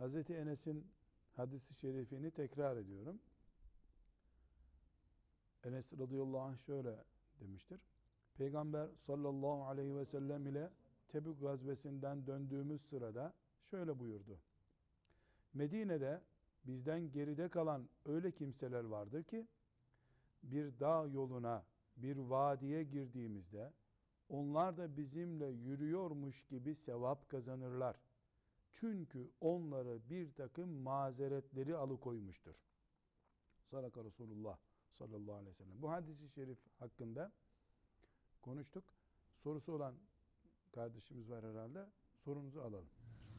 Hazreti Enes'in hadisi şerifini tekrar ediyorum. Enes radıyallahu anh şöyle demiştir. Peygamber sallallahu aleyhi ve sellem ile Tebük gazvesinden döndüğümüz sırada şöyle buyurdu. Medine'de bizden geride kalan öyle kimseler vardır ki bir dağ yoluna, bir vadiye girdiğimizde onlar da bizimle yürüyormuş gibi sevap kazanırlar. Çünkü onları bir takım mazeretleri alıkoymuştur. Sadaka Resulullah sallallahu aleyhi ve sellem. Bu hadisi şerif hakkında konuştuk. Sorusu olan kardeşimiz var herhalde. Sorunuzu alalım.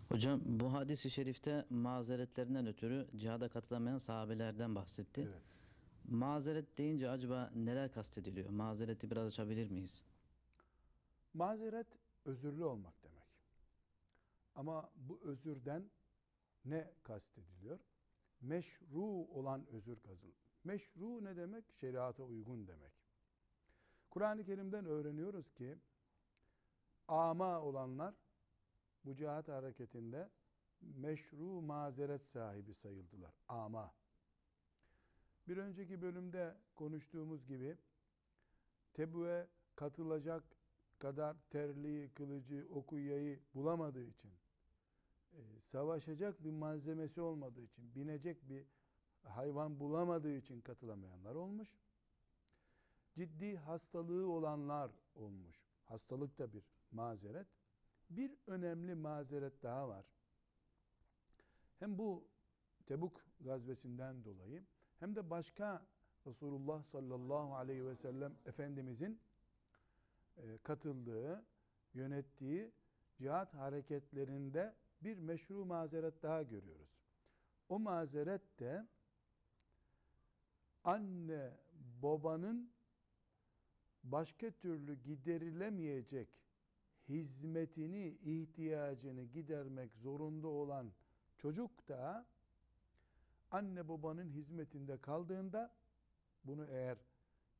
Hocam bu hadisi şerifte mazeretlerinden ötürü cihada katılamayan sahabelerden bahsetti. Evet. Mazeret deyince acaba neler kastediliyor? Mazereti biraz açabilir miyiz? Mazeret özürlü olmak. Ama bu özürden ne kastediliyor? Meşru olan özür kazın. Meşru ne demek? Şeriata uygun demek. Kur'an-ı Kerim'den öğreniyoruz ki ama olanlar bu cihat hareketinde meşru mazeret sahibi sayıldılar. Ama. Bir önceki bölümde konuştuğumuz gibi Tebu'ye katılacak kadar terliği, kılıcı, oku, yayı bulamadığı için, e, savaşacak bir malzemesi olmadığı için, binecek bir hayvan bulamadığı için katılamayanlar olmuş. Ciddi hastalığı olanlar olmuş. Hastalık da bir mazeret. Bir önemli mazeret daha var. Hem bu Tebuk gazvesinden dolayı hem de başka Resulullah sallallahu aleyhi ve sellem Efendimizin katıldığı, yönettiği cihat hareketlerinde bir meşru mazeret daha görüyoruz. O mazeret de anne babanın başka türlü giderilemeyecek hizmetini, ihtiyacını gidermek zorunda olan çocuk da anne babanın hizmetinde kaldığında bunu eğer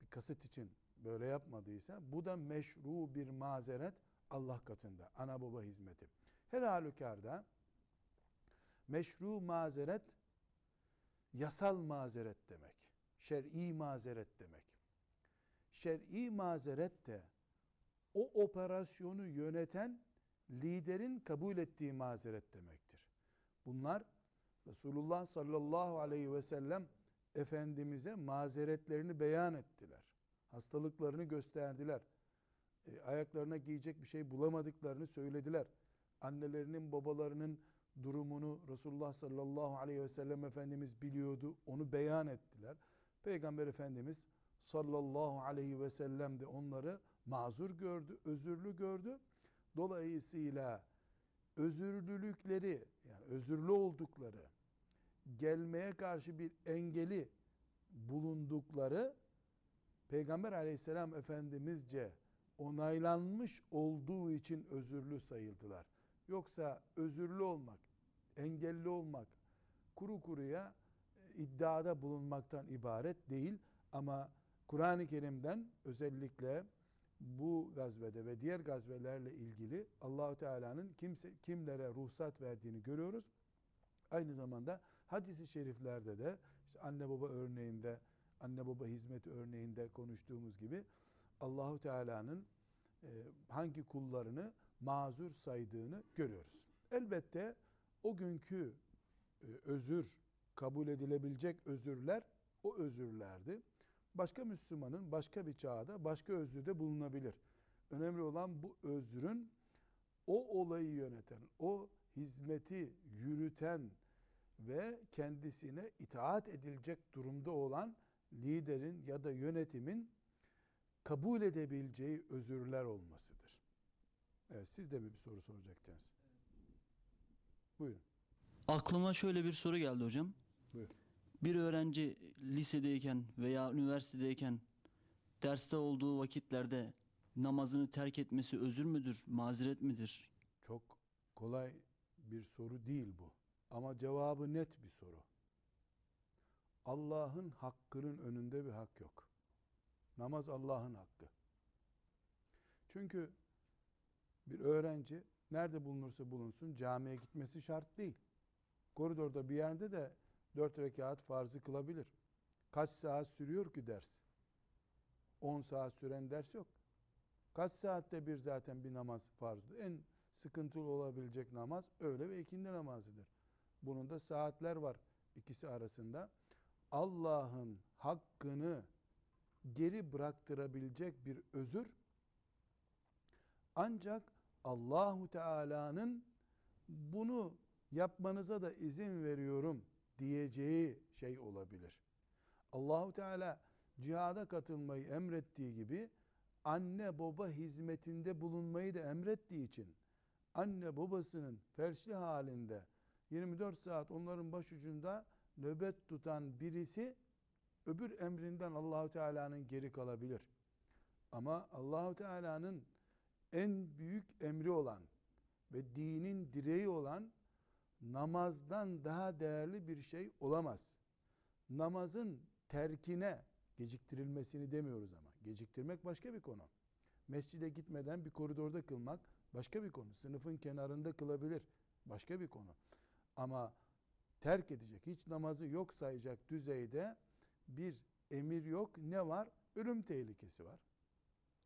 bir kasıt için böyle yapmadıysa bu da meşru bir mazeret Allah katında. Ana baba hizmeti. Her halükarda meşru mazeret yasal mazeret demek. Şer'i mazeret demek. Şer'i mazeret de o operasyonu yöneten liderin kabul ettiği mazeret demektir. Bunlar Resulullah sallallahu aleyhi ve sellem Efendimiz'e mazeretlerini beyan ettiler. Hastalıklarını gösterdiler. E, ayaklarına giyecek bir şey bulamadıklarını söylediler. Annelerinin babalarının durumunu Resulullah sallallahu aleyhi ve sellem Efendimiz biliyordu. Onu beyan ettiler. Peygamber Efendimiz sallallahu aleyhi ve sellem de onları mazur gördü, özürlü gördü. Dolayısıyla özürlülükleri yani özürlü oldukları gelmeye karşı bir engeli bulundukları Peygamber aleyhisselam efendimizce onaylanmış olduğu için özürlü sayıldılar. Yoksa özürlü olmak, engelli olmak, kuru kuruya e, iddiada bulunmaktan ibaret değil. Ama Kur'an-ı Kerim'den özellikle bu gazvede ve diğer gazvelerle ilgili Allahu Teala'nın kimse kimlere ruhsat verdiğini görüyoruz. Aynı zamanda hadisi şeriflerde de işte anne baba örneğinde, anne baba hizmeti örneğinde konuştuğumuz gibi Allahu Teala'nın e, hangi kullarını mazur saydığını görüyoruz. Elbette o günkü e, özür kabul edilebilecek özürler o özürlerdi. Başka Müslümanın başka bir çağda başka özürde bulunabilir. Önemli olan bu özrün o olayı yöneten, o hizmeti yürüten ve kendisine itaat edilecek durumda olan liderin ya da yönetimin kabul edebileceği özürler olmasıdır. Evet siz de mi bir soru soracaktınız? Buyurun. Aklıma şöyle bir soru geldi hocam. Buyurun. Bir öğrenci lisedeyken veya üniversitedeyken derste olduğu vakitlerde namazını terk etmesi özür müdür, mazeret midir? Çok kolay bir soru değil bu. Ama cevabı net bir soru. Allah'ın hakkının önünde bir hak yok. Namaz Allah'ın hakkı. Çünkü Bir öğrenci nerede bulunursa bulunsun camiye gitmesi şart değil. Koridorda bir yerde de dört rekat farzı kılabilir. Kaç saat sürüyor ki ders? 10 saat süren ders yok. Kaç saatte bir zaten bir namaz farzdır. En sıkıntılı olabilecek namaz öğle ve ikindi namazıdır. Bunun da saatler var ikisi arasında. Allah'ın hakkını geri bıraktırabilecek bir özür ancak Allahu Teala'nın bunu yapmanıza da izin veriyorum diyeceği şey olabilir. Allahu Teala cihada katılmayı emrettiği gibi anne baba hizmetinde bulunmayı da emrettiği için anne babasının felçli halinde 24 saat onların başucunda nöbet tutan birisi öbür emrinden Allahu Teala'nın geri kalabilir. Ama Allahu Teala'nın en büyük emri olan ve dinin direği olan namazdan daha değerli bir şey olamaz. Namazın terkine geciktirilmesini demiyoruz ama. Geciktirmek başka bir konu. Mescide gitmeden bir koridorda kılmak başka bir konu. Sınıfın kenarında kılabilir. Başka bir konu. Ama terk edecek, hiç namazı yok sayacak düzeyde bir emir yok. Ne var? Ölüm tehlikesi var.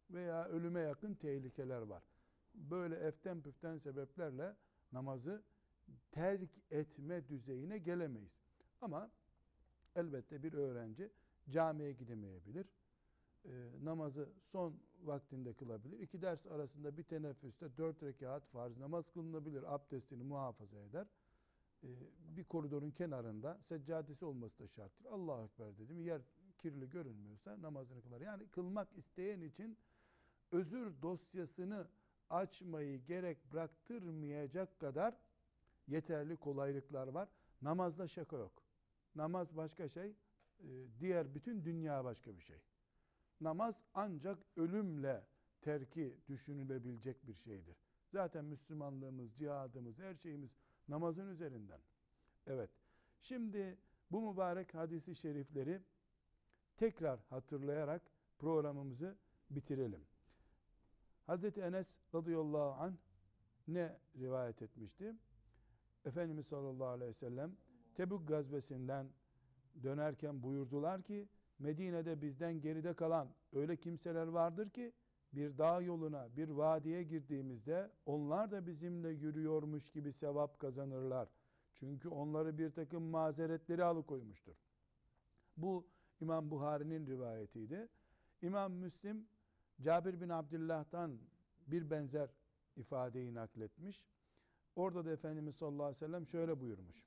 Veya ölüme yakın tehlikeler var. Böyle eften püften sebeplerle namazı terk etme düzeyine gelemeyiz. Ama elbette bir öğrenci camiye gidemeyebilir. Ee, namazı son vaktinde kılabilir. İki ders arasında bir teneffüste dört rekat farz namaz kılınabilir. Abdestini muhafaza eder. Ee, bir koridorun kenarında seccadesi olması da şarttır. Allahu Ekber dedim. Yer kirli görünmüyorsa namazını kılar. Yani kılmak isteyen için özür dosyasını açmayı gerek bıraktırmayacak kadar yeterli kolaylıklar var. Namazda şaka yok. Namaz başka şey, e, diğer bütün dünya başka bir şey. Namaz ancak ölümle terki düşünülebilecek bir şeydir. Zaten Müslümanlığımız, cihadımız, her şeyimiz namazın üzerinden. Evet. Şimdi bu mübarek hadisi şerifleri tekrar hatırlayarak programımızı bitirelim. Hazreti Enes radıyallahu anh ne rivayet etmişti? Efendimiz sallallahu aleyhi ve sellem Tebük gazvesinden dönerken buyurdular ki Medine'de bizden geride kalan öyle kimseler vardır ki bir dağ yoluna, bir vadiye girdiğimizde onlar da bizimle yürüyormuş gibi sevap kazanırlar. Çünkü onları bir takım mazeretleri alıkoymuştur. Bu İmam Buhari'nin rivayetiydi. İmam Müslim Cabir bin Abdullah'tan bir benzer ifadeyi nakletmiş. Orada da Efendimiz sallallahu aleyhi ve sellem şöyle buyurmuş.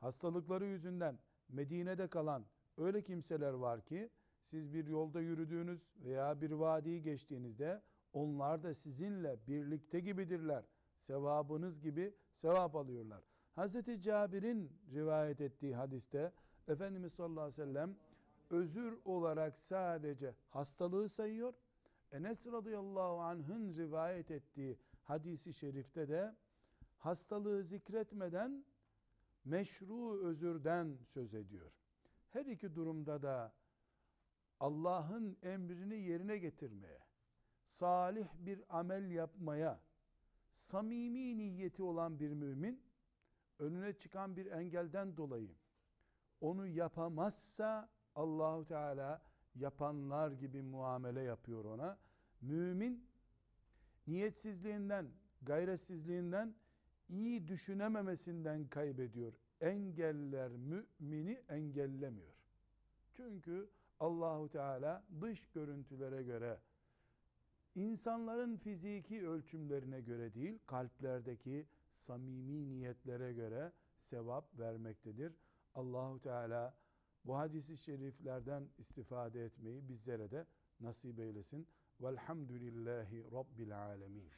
Hastalıkları yüzünden Medine'de kalan öyle kimseler var ki siz bir yolda yürüdüğünüz veya bir vadiyi geçtiğinizde onlar da sizinle birlikte gibidirler. Sevabınız gibi sevap alıyorlar. Hazreti Cabir'in rivayet ettiği hadiste Efendimiz sallallahu aleyhi ve sellem özür olarak sadece hastalığı sayıyor. Enes radıyallahu anh'ın rivayet ettiği hadisi şerifte de hastalığı zikretmeden meşru özürden söz ediyor. Her iki durumda da Allah'ın emrini yerine getirmeye, salih bir amel yapmaya, samimi niyeti olan bir mümin, önüne çıkan bir engelden dolayı onu yapamazsa Allahu Teala yapanlar gibi muamele yapıyor ona. Mümin niyetsizliğinden, gayretsizliğinden, iyi düşünememesinden kaybediyor. Engeller mümini engellemiyor. Çünkü Allahu Teala dış görüntülere göre insanların fiziki ölçümlerine göre değil, kalplerdeki samimi niyetlere göre sevap vermektedir. Allahu Teala bu hadisi şeriflerden istifade etmeyi bizlere de nasip eylesin. Velhamdülillahi Rabbil alemin.